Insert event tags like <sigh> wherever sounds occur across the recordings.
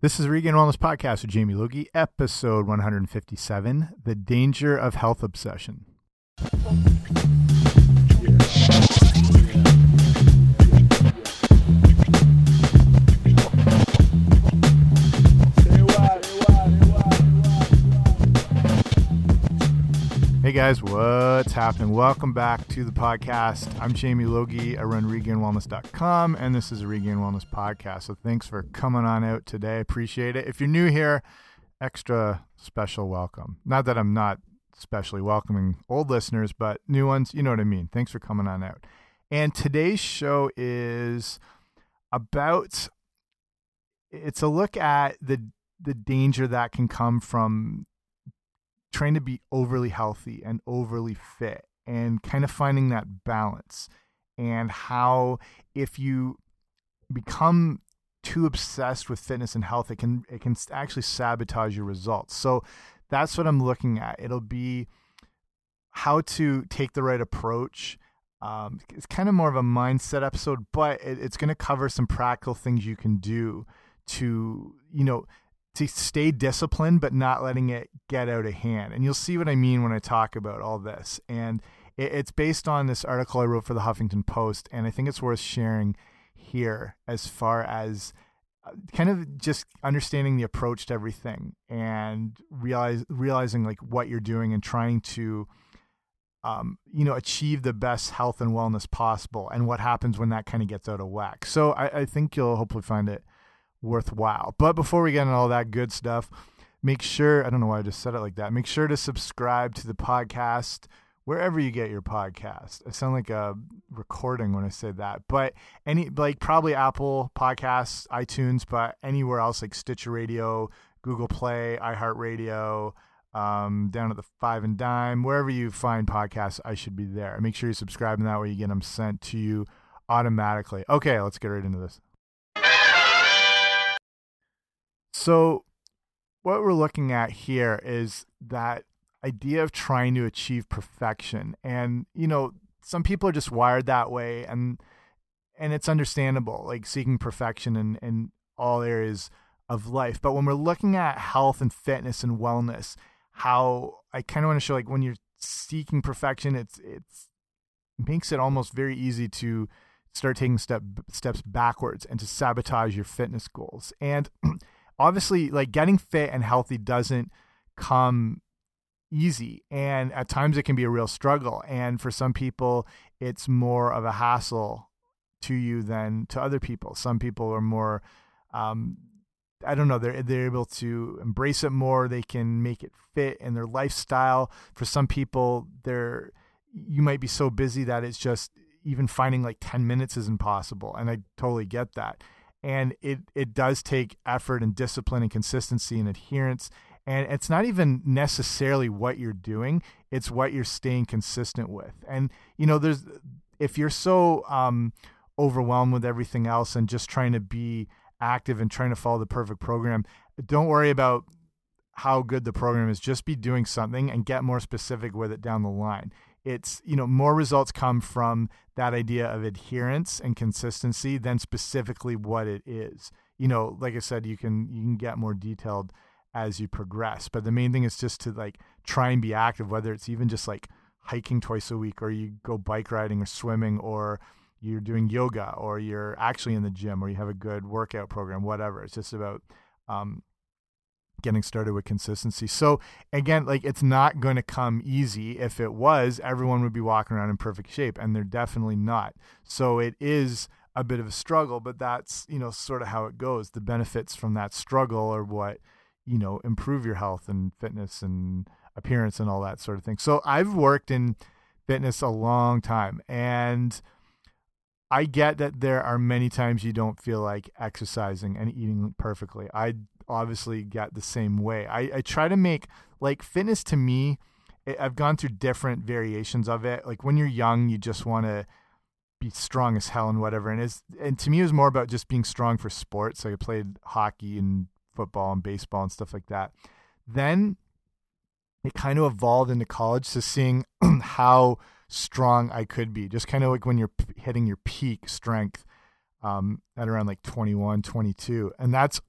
This is Regained Wellness Podcast with Jamie Logie, episode 157 The Danger of Health Obsession. Guys, what's happening? Welcome back to the podcast. I'm Jamie Logie. I run regainedwellness.com, and this is a Regained Wellness podcast. So thanks for coming on out today. Appreciate it. If you're new here, extra special welcome. Not that I'm not specially welcoming old listeners, but new ones, you know what I mean. Thanks for coming on out. And today's show is about it's a look at the the danger that can come from trying to be overly healthy and overly fit and kind of finding that balance and how if you become too obsessed with fitness and health it can it can actually sabotage your results. So that's what i'm looking at. It'll be how to take the right approach. Um, it's kind of more of a mindset episode but it, it's going to cover some practical things you can do to you know to stay disciplined but not letting it get out of hand. And you'll see what I mean when I talk about all this. And it, it's based on this article I wrote for the Huffington Post, and I think it's worth sharing here as far as uh, kind of just understanding the approach to everything and realize realizing like what you're doing and trying to um, you know achieve the best health and wellness possible and what happens when that kind of gets out of whack so I, I think you'll hopefully find it worthwhile. But before we get into all that good stuff, make sure I don't know why I just said it like that. Make sure to subscribe to the podcast wherever you get your podcast. I sound like a recording when I say that. But any like probably Apple Podcasts, iTunes, but anywhere else like Stitcher Radio, Google Play, iHeartRadio, um, down at the Five and Dime, wherever you find podcasts, I should be there. Make sure you subscribe, and that way you get them sent to you automatically. Okay, let's get right into this. So, what we're looking at here is that idea of trying to achieve perfection. And, you know, some people are just wired that way and and it's understandable, like seeking perfection in, in all areas of life. But when we're looking at health and fitness and wellness, how I kind of want to show like when you're seeking perfection, it's it's makes it almost very easy to start taking step steps backwards and to sabotage your fitness goals. And <clears throat> obviously like getting fit and healthy doesn't come easy and at times it can be a real struggle and for some people it's more of a hassle to you than to other people. Some people are more um, I don't know they're they're able to embrace it more they can make it fit in their lifestyle. For some people they're you might be so busy that it's just even finding like 10 minutes is impossible and I totally get that and it it does take effort and discipline and consistency and adherence. And it's not even necessarily what you're doing. It's what you're staying consistent with. And you know there's if you're so um, overwhelmed with everything else and just trying to be active and trying to follow the perfect program don't worry about how good the program is. Just be doing something and get more specific with it down the line it's you know more results come from that idea of adherence and consistency than specifically what it is. You know like i said you can you can get more detailed as you progress but the main thing is just to like try and be active whether it's even just like hiking twice a week or you go bike riding or swimming or you're doing yoga or you're actually in the gym or you have a good workout program whatever. It's just about um, getting started with consistency. So again, like it's not going to come easy. If it was, everyone would be walking around in perfect shape and they're definitely not. So it is a bit of a struggle, but that's, you know, sort of how it goes. The benefits from that struggle are what, you know, improve your health and fitness and appearance and all that sort of thing. So I've worked in fitness a long time and I get that there are many times you don't feel like exercising and eating perfectly. I obviously get the same way. I, I try to make like fitness to me. I've gone through different variations of it. Like when you're young, you just want to be strong as hell and whatever. And is and to me, it was more about just being strong for sports. Like I played hockey and football and baseball and stuff like that. Then it kind of evolved into college to seeing <clears throat> how strong I could be. Just kind of like when you're hitting your peak strength um, at around like 21, 22. And that's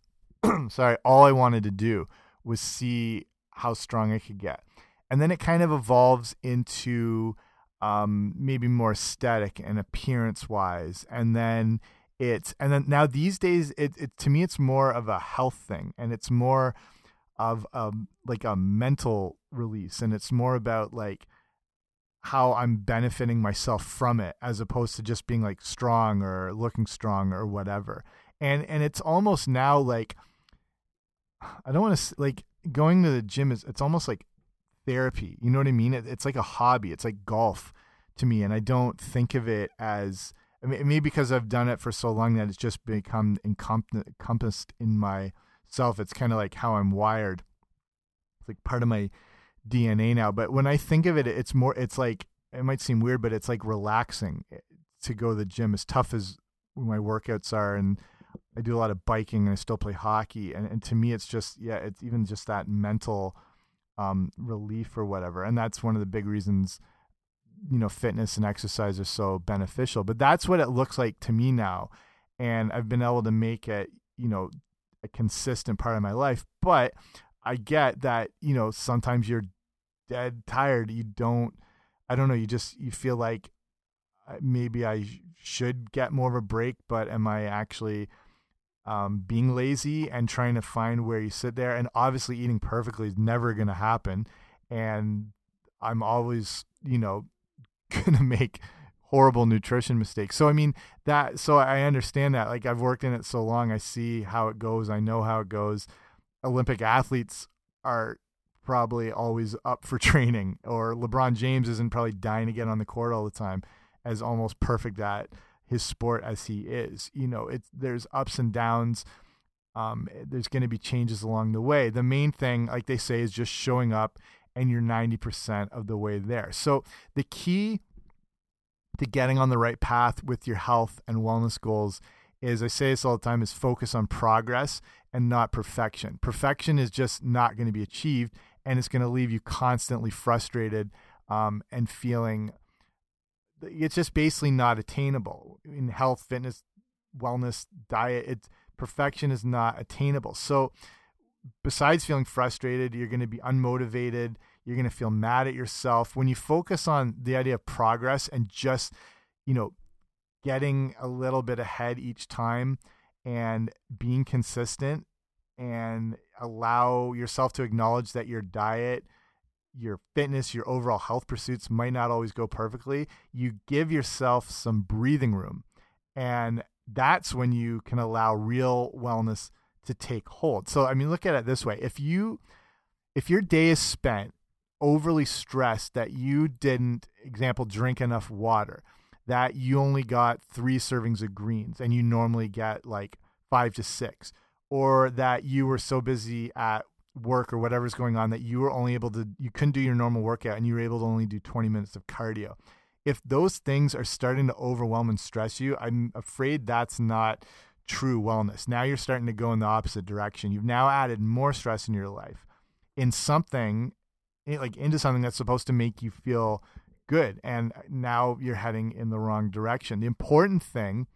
<clears throat> sorry, all I wanted to do was see how strong I could get. And then it kind of evolves into um, maybe more aesthetic and appearance wise. And then it's, and then now these days, it, it to me, it's more of a health thing and it's more of a, like a mental release. And it's more about like, how I'm benefiting myself from it as opposed to just being like strong or looking strong or whatever. And and it's almost now like I don't want to like going to the gym is it's almost like therapy. You know what I mean? It, it's like a hobby. It's like golf to me, and I don't think of it as I mean, maybe because I've done it for so long that it's just become encompassed in myself. It's kind of like how I'm wired. It's like part of my DNA now. But when I think of it, it's more. It's like it might seem weird, but it's like relaxing eh, to go to the gym. As tough as my workouts are, and I do a lot of biking, and I still play hockey. And, and to me, it's just yeah, it's even just that mental um, relief or whatever. And that's one of the big reasons you know fitness and exercise are so beneficial. But that's what it looks like to me now, and I've been able to make it you know a consistent part of my life. But I get that you know sometimes you're dead tired. You don't. I don't know. You just you feel like uh, maybe I should get more of a break, but am I actually um, being lazy and trying to find where you sit there? And obviously, eating perfectly is never going to happen. And I'm always, you know, <laughs> going to make horrible nutrition mistakes. So I mean that so I understand that like I've worked in it so long I see how it goes. I know how it goes. Olympic athletes are probably always up for <laughs> training, or LeBron James isn't probably dying to get on the court all the time, as almost perfect at his sport as he is. You know, it's there's ups and downs. Um, there's going to be changes along the way. The main thing, like they say, is just showing up, and you're 90% of the way there. So the key to getting on the right path with your health and wellness goals is I say this all the time is focus on progress and not perfection. Perfection is just not going to be achieved and it's going to leave you constantly frustrated um, and feeling it's just basically not attainable in health, fitness, wellness, diet. It's perfection is not attainable. So besides feeling frustrated, you're going to be unmotivated. You're going to feel mad at yourself when you focus on the idea of progress and just, you know, getting a little bit ahead each time and being consistent and allow yourself to acknowledge that your diet, your fitness, your overall health pursuits might not always go perfectly. You give yourself some breathing room. And that's when you can allow real wellness to take hold. So I mean look at it this way. If you if your day is spent overly stressed that you didn't example drink enough water, that you only got three servings of greens and you normally get like five to six, or that you were so busy at work or whatever's going on that you were only able to, you couldn't do your normal workout and you were able to only do 20 minutes of cardio. If those things are starting to overwhelm and stress you, I'm afraid that's not true wellness. Now you're starting to go in the opposite direction. You've now added more stress in your life in something eh, like into something that's supposed to make you feel good. And now you're heading in the wrong direction. The important thing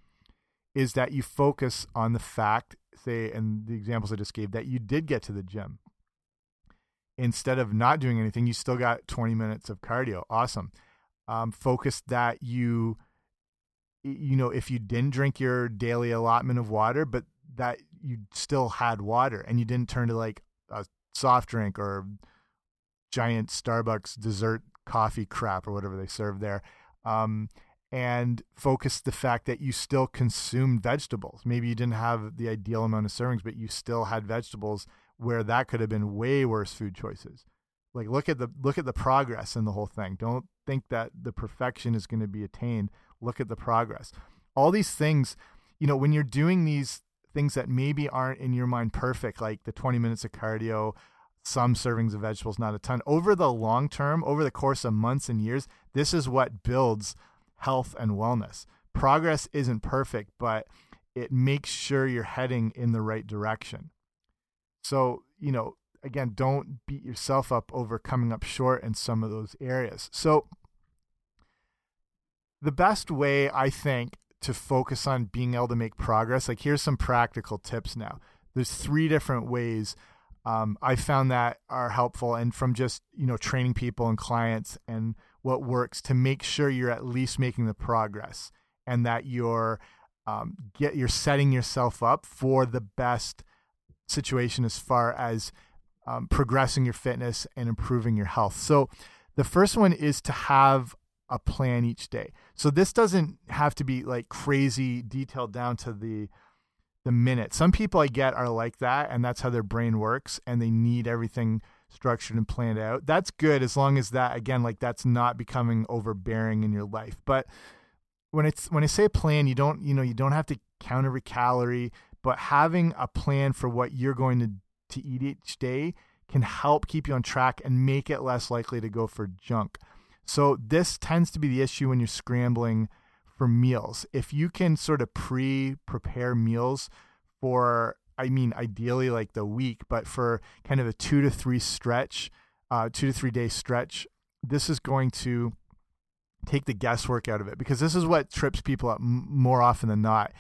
is that you focus on the fact, say, and the examples I just gave, that you did get to the gym. Instead of not doing anything, you still got 20 minutes of cardio. Awesome. Um, focus that you, you know, if you didn't drink your daily allotment of water, but that you still had water and you didn't turn to like a soft drink or giant Starbucks dessert coffee crap or whatever they serve there. Um, and focus the fact that you still consumed vegetables. Maybe you didn't have the ideal amount of servings, but you still had vegetables where that could have been way worse food choices. Like look at the look at the progress in the whole thing. Don't think that the perfection is going to be attained. Look at the progress. All these things, you know, when you're doing these things that maybe aren't in your mind perfect, like the 20 minutes of cardio, some servings of vegetables, not a ton. Over the long term, over the course of months and years, this is what builds health and wellness. Progress isn't perfect, but it makes sure you're heading in the right direction. So, you know, again, don't beat yourself up over coming up short in some of those areas. So, the best way I think to focus on being able to make progress, like here's some practical tips now there's three different ways um, I found that are helpful, and from just you know training people and clients and what works to make sure you're at least making the progress and that you're um, get you're setting yourself up for the best situation as far as um, progressing your fitness and improving your health. So the first one is to have a plan each day. So this doesn't have to be like crazy detailed down to the the minute. Some people I get are like that and that's how their brain works and they need everything structured and planned out. That's good as long as that again like that's not becoming overbearing in your life. But when it's when I say a plan, you don't you know you don't have to count every calorie, but having a plan for what you're going to to eat each day can help keep you on track and make it less likely to go for junk. So this tends to be the issue when you're scrambling for meals. If you can sort of pre-prepare meals for I mean ideally like the week, but for kind of a 2 to 3 stretch, uh 2 to 3 day stretch, this is going to take the guesswork out of it because this is what trips people up more often than not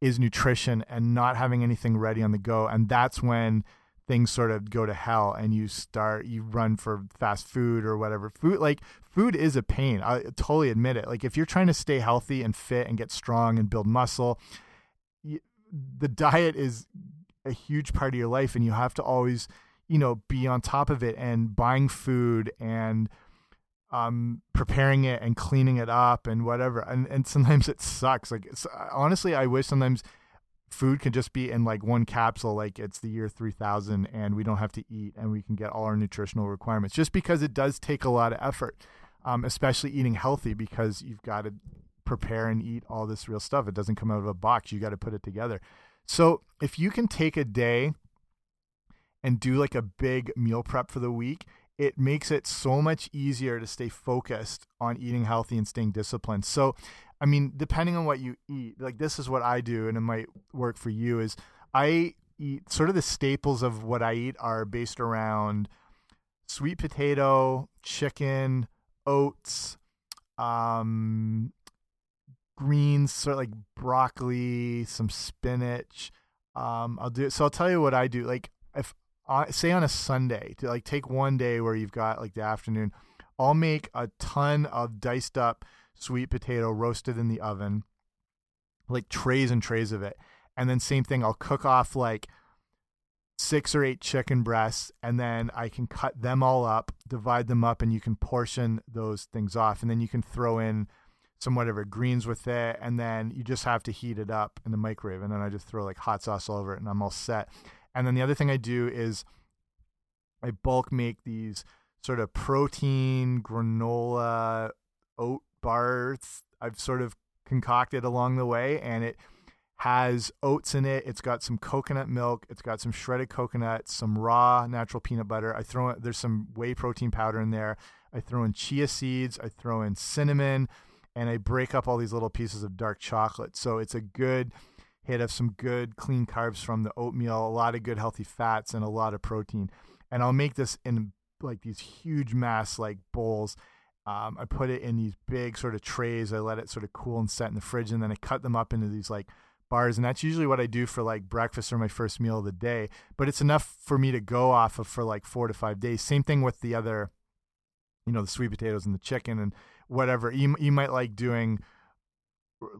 is nutrition and not having anything ready on the go. And that's when things sort of go to hell and you start you run for fast food or whatever. Food like food is a pain. I totally admit it. Like if you're trying to stay healthy and fit and get strong and build muscle the diet is a huge part of your life and you have to always you know be on top of it and buying food and um, preparing it and cleaning it up and whatever. And and sometimes it sucks. Like honestly, I wish sometimes food could just be in like one capsule, like it's the year 3000 and we don't have to eat and we can get all our nutritional requirements just because it does take a lot of effort, um, especially eating healthy because you've got to prepare and eat all this real stuff. It doesn't come out of a box. You got to put it together. So if you can take a day and do like a big meal prep for the week, it makes it so much easier to stay focused on eating healthy and staying disciplined. So, I mean, depending on what you eat, like this is what I do, and it might work for you. Is I eat sort of the staples of what I eat are based around sweet potato, chicken, oats, um, greens, sort of like broccoli, some spinach. Um, I'll do it. so. I'll tell you what I do. Like uh, say on a Sunday to like take one day where you've got like the afternoon, I'll make a ton of diced up sweet potato roasted in the oven, like trays and trays of it. And then same thing, I'll cook off like six or eight chicken breasts and then I can cut them all up, divide them up and you can portion those things off and then you can throw in some whatever greens with it and then you just have to heat it up in the microwave and then I just throw like hot sauce all over it and I'm all set. And then the other thing I do is I bulk make these sort of protein granola oat bars I've sort of concocted along the way and it has oats in it. It's got some coconut milk. It's got some shredded coconut, some raw natural peanut butter. I throw in, there's some whey protein powder in there. I throw in chia seeds. I throw in cinnamon, and I break up all these little pieces of dark chocolate. So it's a good hit of some good clean carbs from the oatmeal, a lot of good healthy fats, and a lot of protein. And I'll make this in like these huge mass like bowls. Um, I put it in these big sort of trays. I let it sort of cool and set in the fridge, and then I cut them up into these like bars. And that's usually what I do for like breakfast or my first meal of the day. But it's enough for me to go off of for like four to five days. Same thing with the other, you know, the sweet potatoes and the chicken and whatever. You you might like doing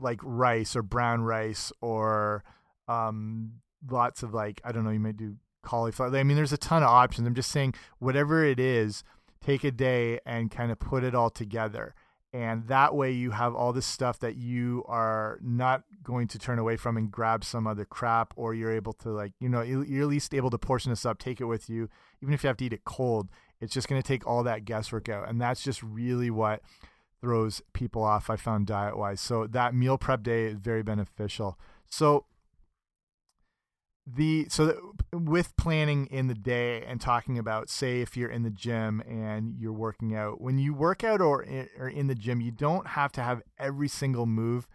like rice or brown rice or um, lots of like I don't know. You might do cauliflower. I mean, there's a ton of options. I'm just saying whatever it is, take a day and kind of put it all together. And that way you have all this stuff that you are not going to turn away from and grab some other crap, or you're able to like, you know, you're at least able to portion this up, take it with you, even if you have to eat it cold. It's just going to take all that guesswork out, and that's just really what throws people off. I found diet wise, so that meal prep day is very beneficial. So the so with planning in the day and talking about say if you're in the gym and you're working out when you work out or in, or in the gym you don't have to have every single move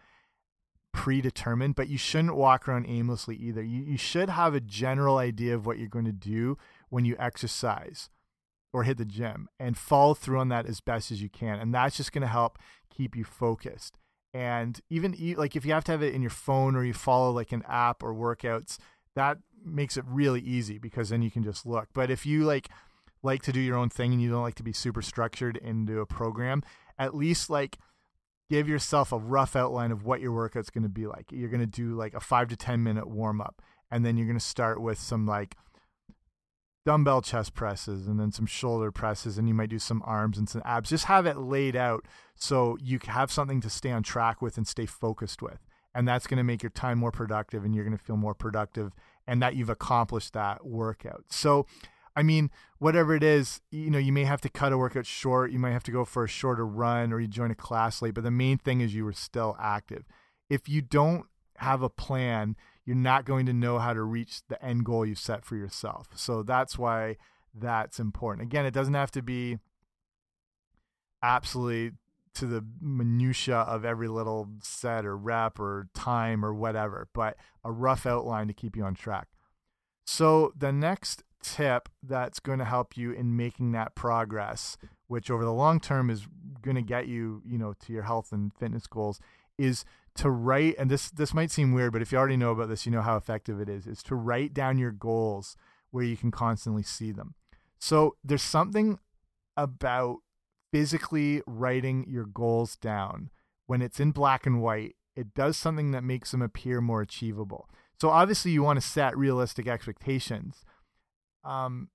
predetermined but you shouldn't walk around aimlessly either you, you should have a general idea of what you're going to do when you exercise or hit the gym and follow through on that as best as you can. And that's just going to help keep you focused. And even like if you have to have it in your phone or you follow like an app or workouts, that makes it really easy because then you can just look. But if you like like to do your own thing and you don't like to be super structured into a program, at least like give yourself a rough outline of what your workout's going to be like. You're going to do like a 5 to 10 minute warm up and then you're going to start with some like dumbbell chest presses and then some shoulder presses and you might do some arms and some abs. Just have it laid out so you have something to stay on track with and stay focused with. And that's going to make your time more productive and you're going to feel more productive and that you've accomplished that workout. So i mean whatever it is you know you may have to cut a workout short you might have to go for a shorter run or you join a class late but the main thing is you were still active. If you don't have a plan you're not going to know how to reach the end goal you set for yourself. So that's why that's important. Again, it doesn't have to be absolutely to the minutia of every little set or rep or time or whatever, but a rough outline to keep you on track. So the next tip that's going to help you in making that progress, which over the long term is going to get you, you know, to your health and fitness goals is to write and this this might seem weird but if you already know about this you know how effective it is is to write down your goals where you can constantly see them. So there's something about physically writing your goals down when it's in black and white it does something that makes them appear more achievable. So obviously you want to set realistic expectations um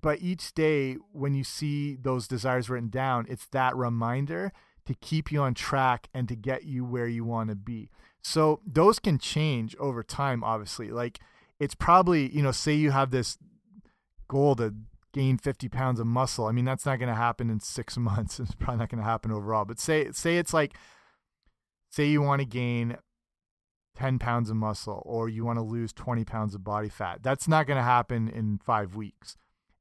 but each day when you see those desires written down it's that reminder to keep you on track and to get you where you want to be. So those can change over time, obviously. Like it's probably, you know, say you have this goal to gain 50 pounds of muscle. I mean, that's not going to happen in six <laughs> months. It's probably not going to happen overall. But say, say it's like, say you want to gain 10 pounds of muscle or you want to lose 20 pounds of body fat. That's not going to happen in five weeks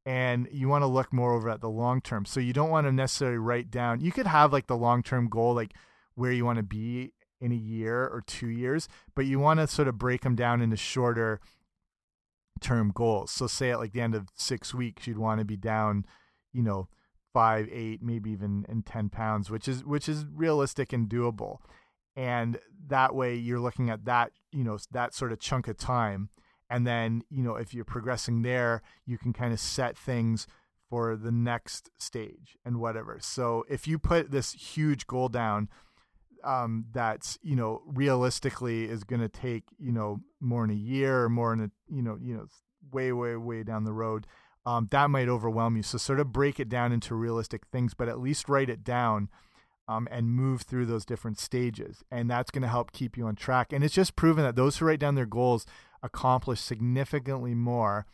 and you want to look more over at the long term. So you don't want to necessarily write down. You could have like the long term goal, like where you want to be in a year or two years, but you want to sort of break them down into shorter term goals. So say at like the end of six weeks, you'd want to be down, you know, five, eight, maybe even in ten pounds, which is which is realistic and doable. And that way, you're looking at that, you know, that sort of chunk of time and then you know if you're progressing there you can kind of set things for the next stage and whatever. So if you put this huge goal down um, that's you know realistically is going to take you know more in a year or more in a you know you know way way way down the road um, that might overwhelm you. So sort of break it down into realistic things but at least write it down um, and move through those different stages. And that's going to help keep you on track. And it's just proven that those who write down their goals accomplish significantly more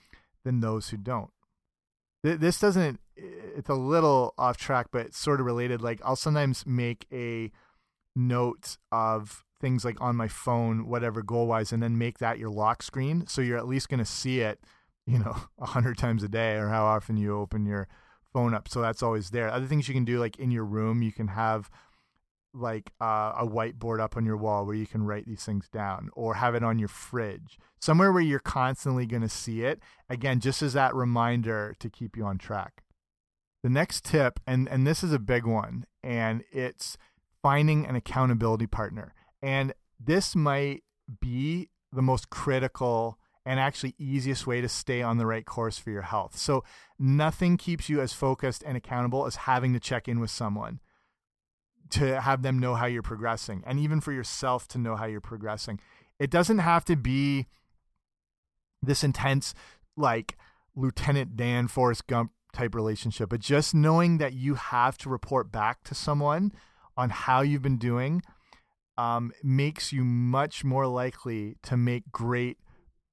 than those who don't. This doesn't, it's a little off track, but sort of related. Like, I'll sometimes make a note of things like on my phone, whatever goal wise, and then make that your lock screen. So you're at least going to see it, you know, <laughs> a hundred times a day or how often you open your phone up. So that's always there. Other things you can do, like in your room, you can have like uh, a whiteboard up on your wall where you can write these things down or have it on your fridge somewhere where you're constantly going to see it. Again just as that reminder to keep you on track. The next tip and and this is a big one and it's finding an accountability partner. And this might be the most critical and actually easiest way to stay on the right course for your health. So nothing keeps you as focused and accountable as having to check in with someone to have them know how you're progressing and even for yourself to know how you're progressing. It doesn't have to be this intense, like Lieutenant Dan Forrest Gump type relationship, but just knowing that you have to report back to someone on how you've been doing um, makes you much more likely to make great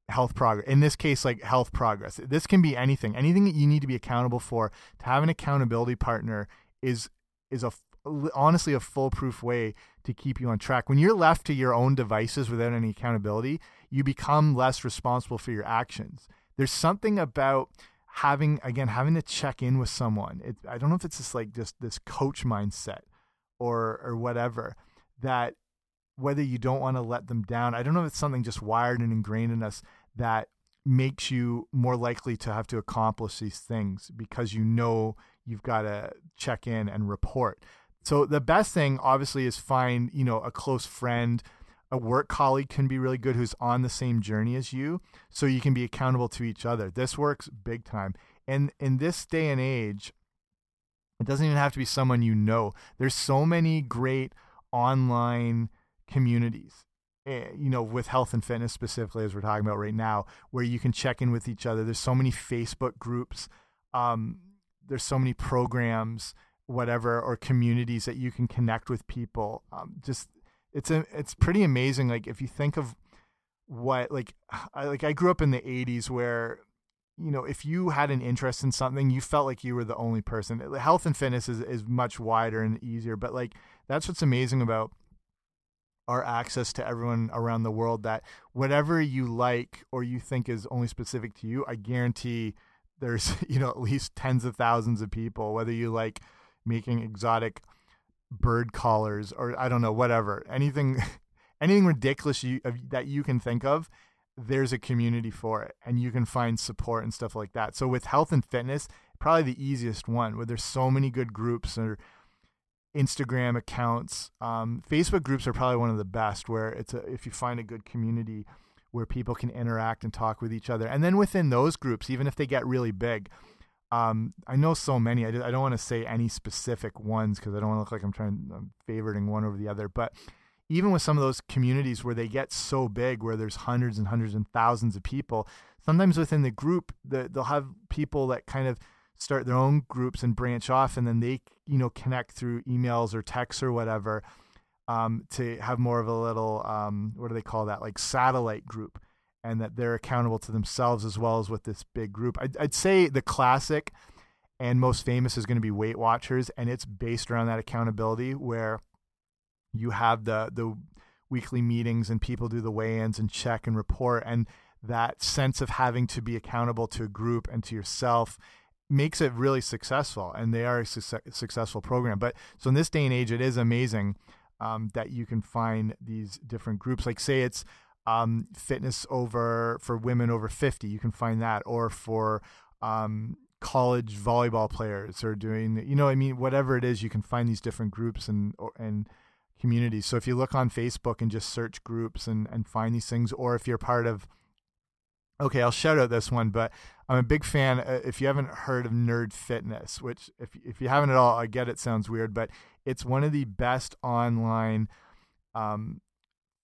health progress. In this case, like health progress. This can be anything, anything that you need to be accountable for. To have an accountability partner is is a honestly a foolproof way to keep you on track. When you're left to your own devices without any accountability, you become less responsible for your actions. There's something about having again having to check in with someone. It, I don't know if it's just like just this coach mindset or or whatever that whether you don't want to let them down. I don't know if it's something just wired and ingrained in us that makes you more likely to have to accomplish these things because you know you've got to check in and report. So the best thing obviously is find, you know, a close friend, a work colleague can be really good who's on the same journey as you so you can be accountable to each other. This works big time. And in this day and age it doesn't even have to be someone you know. There's so many great online communities eh, you know with health and fitness specifically as we're talking about right now where you can check in with each other. There's so many facebook groups. Um, there's so many programs whatever or communities that you can connect with people um, just it's a it's pretty amazing like if you think of what like I like I grew up in the 80s where you know if you had an interest in something you felt like you were the only person. Health and fitness is is much wider and easier but like that's what's amazing about our access to everyone around the world that whatever you like or you think is only specific to you I guarantee there's <laughs> you know at least tens of thousands of people whether you like making exotic bird collars or I don't know whatever. Anything <laughs> anything ridiculous you, that you can think of there's a community for it and you can find support and stuff like that. So with health and fitness probably the easiest one where there's so many good groups or Instagram accounts um, Facebook groups are probably one of the best where it's a, if you find a good community where people can interact and talk with each other. And then within those groups even if they get really big um, I know so many. I, I don't want to say any specific ones because I don't want to look like I'm trying I'm favoriting one over the other. But even with some of those communities where they get so big, where there's hundreds and hundreds and thousands of people, sometimes within the group, the, they'll have people that kind of start their own groups and branch off, and then they you know connect through emails or texts or whatever um, to have more of a little um, what do they call that like satellite group and that they're accountable to themselves as well as with this big group. I'd, I'd say the classic and most famous is going to be Weight Watchers, and it's based around that accountability where you have the the weekly meetings and people do the weigh-ins and check and report, and that sense of having to be accountable to a group and to yourself makes it really successful and they are a su successful program but so in this day and age it is amazing um, that you can find these different groups like say it's um, fitness over for women over 50 you can find that or for um, college volleyball players or doing you know i mean whatever it is you can find these different groups and and communities. So if you look on facebook and just search groups and and find these things or if you're part of okay i'll shout out this one but i'm a big fan uh, if you haven't heard of nerd fitness which if if you haven't at all i get it sounds weird but it's one of the best online um,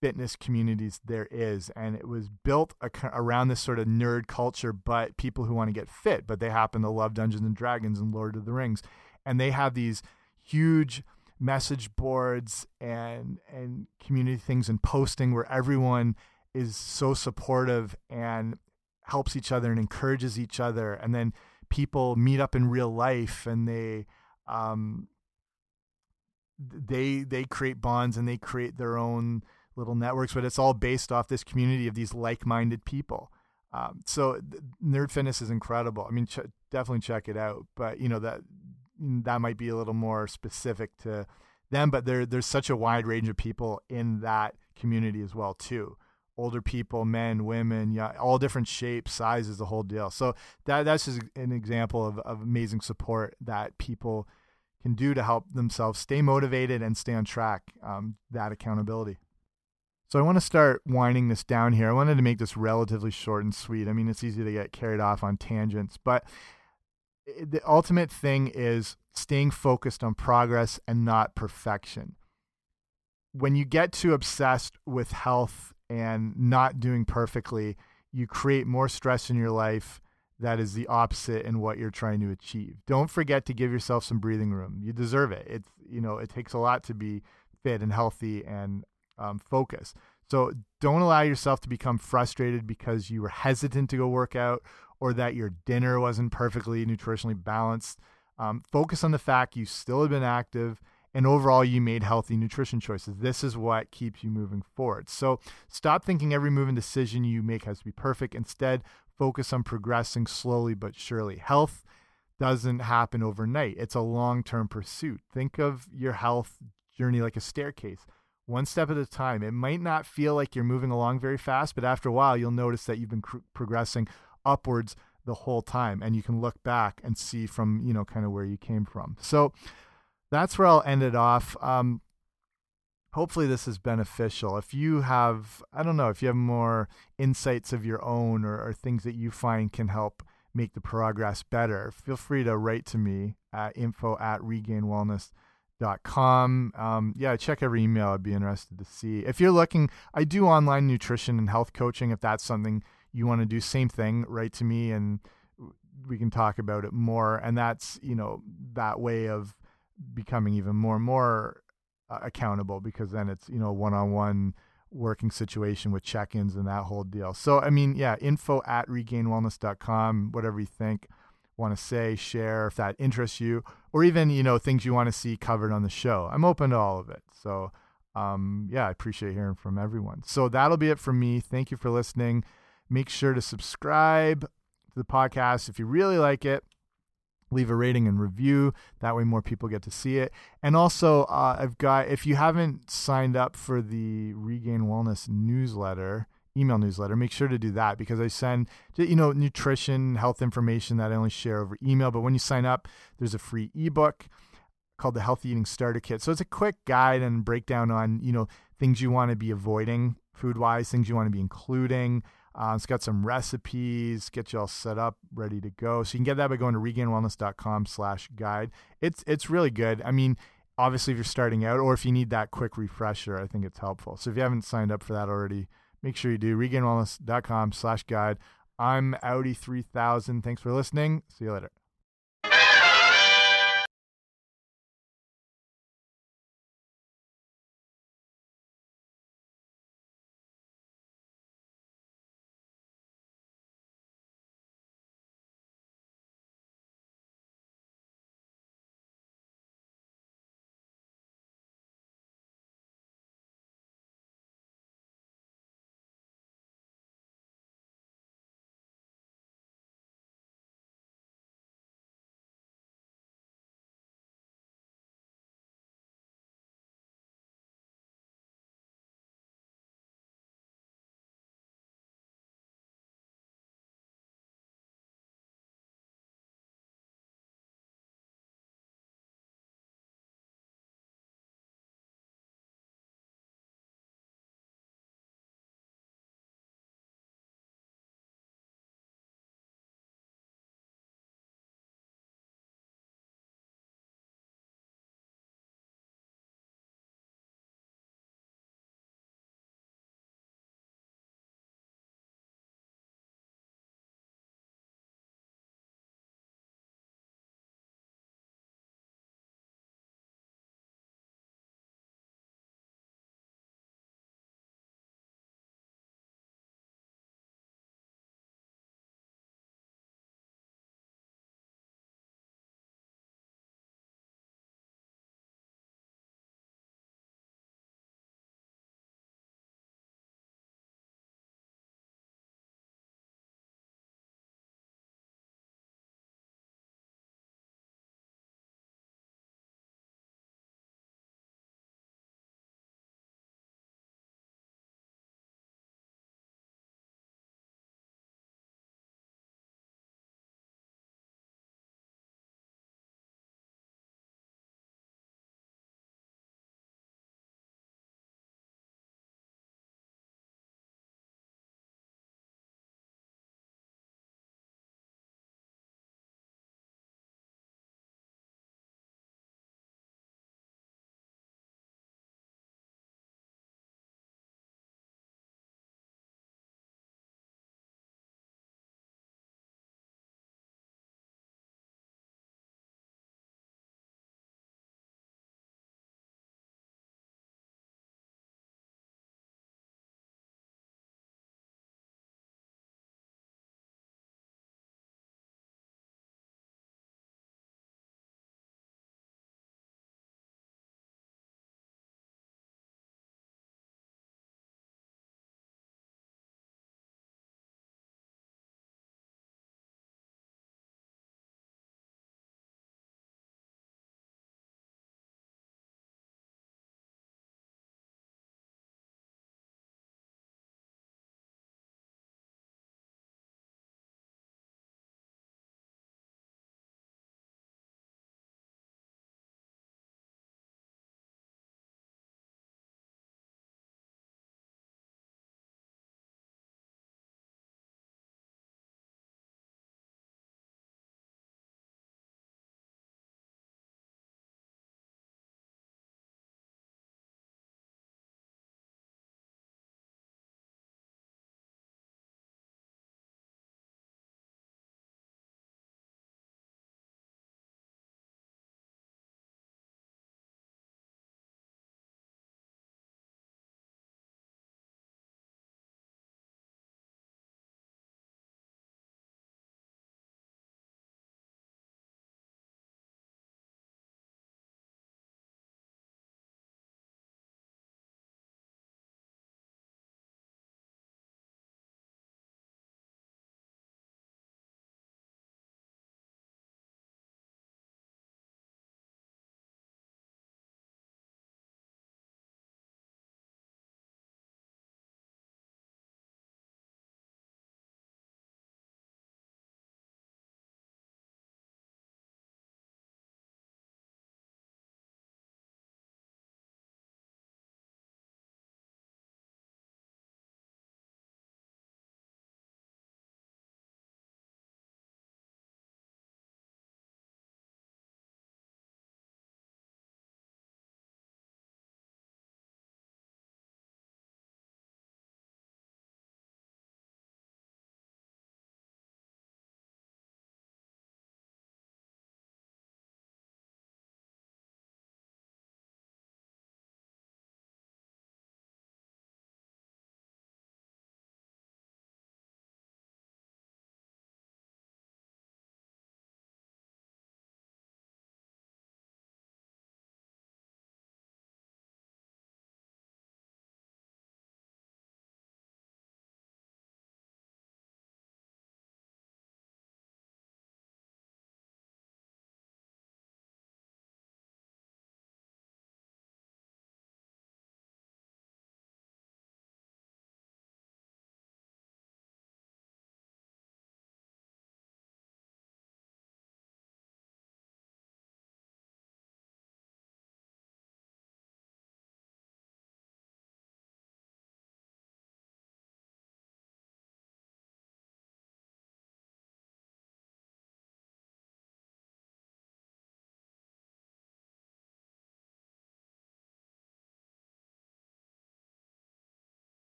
fitness communities there is and it was built around this sort of nerd culture but people who want to get fit but they happen to love Dungeons and Dragons and Lord of the Rings and they have these huge message boards and and community things and posting where everyone is so supportive and helps each other and encourages each other and then people meet up in real life and they um they they create bonds and they create their own little networks, but it's all based off this community of these like-minded people. Um, so Nerd Fitness is incredible. I mean, ch definitely check it out. But you know that that might be a little more specific to them. But there there's such a wide range of people in that community as well too. Older people, men, women, yeah, all different shapes, sizes, the whole deal. So that that's just an example of, of amazing support that people can do to help themselves stay motivated and stay on track. Um, that accountability. So I want to start winding this down here. I wanted to make this relatively short and sweet. I mean, it's easy to get carried off on tangents, but the ultimate thing is staying focused on progress and not perfection. When you get too obsessed with health and not doing perfectly, you create more stress in your life that is the opposite in what you're trying to achieve. Don't forget to give yourself some breathing room. You deserve it. It's you know, it takes a lot to be fit and healthy and um, focus. So don't allow yourself to become frustrated because you were hesitant to go work out or that your dinner wasn't perfectly nutritionally balanced. Um, focus on the fact you still have been active and overall you made healthy nutrition choices. This is what keeps you moving forward. So stop thinking every move and decision you make has to be perfect. Instead, focus on progressing slowly but surely. Health doesn't happen overnight, it's a long term pursuit. Think of your health journey like a staircase one step at a time. It might not feel like you're moving along very fast, but after a while, you'll notice that you've been progressing upwards the whole time, and you can look back and see from you know kind of where you came from. So that's where I'll end it off. Um, hopefully this is beneficial. If you have, I don't know, if you have more insights of your own or, or things that you find can help make the progress better, feel free to write to me at info at regainedwellness.com. Um, yeah, check every email. I'd be interested to see. If you're looking, I do online nutrition and health coaching. If that's something you want to do, same thing, write to me and we can talk about it more. And that's, you know, that way of becoming even more and more uh, accountable because then it's, you know, one on one working situation with check-ins and that whole deal. So I mean, yeah, info at regainedwellness.com, whatever you think, want to say, share if that interests you, or even, you know, things you want to see covered on the show. I'm open to all of it. So um, yeah, I appreciate hearing from everyone. So that'll be it from me. Thank you for listening. Make sure to subscribe to the podcast if you really like it leave a rating and review. That way, more people get to see it. And also, uh, I've got if you haven't signed up for the Regained Wellness newsletter, email newsletter, make sure to do that because I send you know nutrition, health information that I only share over email. But when you sign up, there's a free ebook called the Healthy Eating Starter Kit. So it's a quick guide and breakdown on you know things you want to be avoiding food wise, things you want to be including. Uh, it's got some recipes, get you all set up, ready to go. So you can get that by going to regainedwellness.com slash guide. It's, it's really good. I mean, obviously if you're starting out or if you need that quick refresher, I think it's helpful. So if you haven't signed up for that already, make sure you do regainedwellness.com slash guide. I'm Audi3000. Thanks for listening. See you later.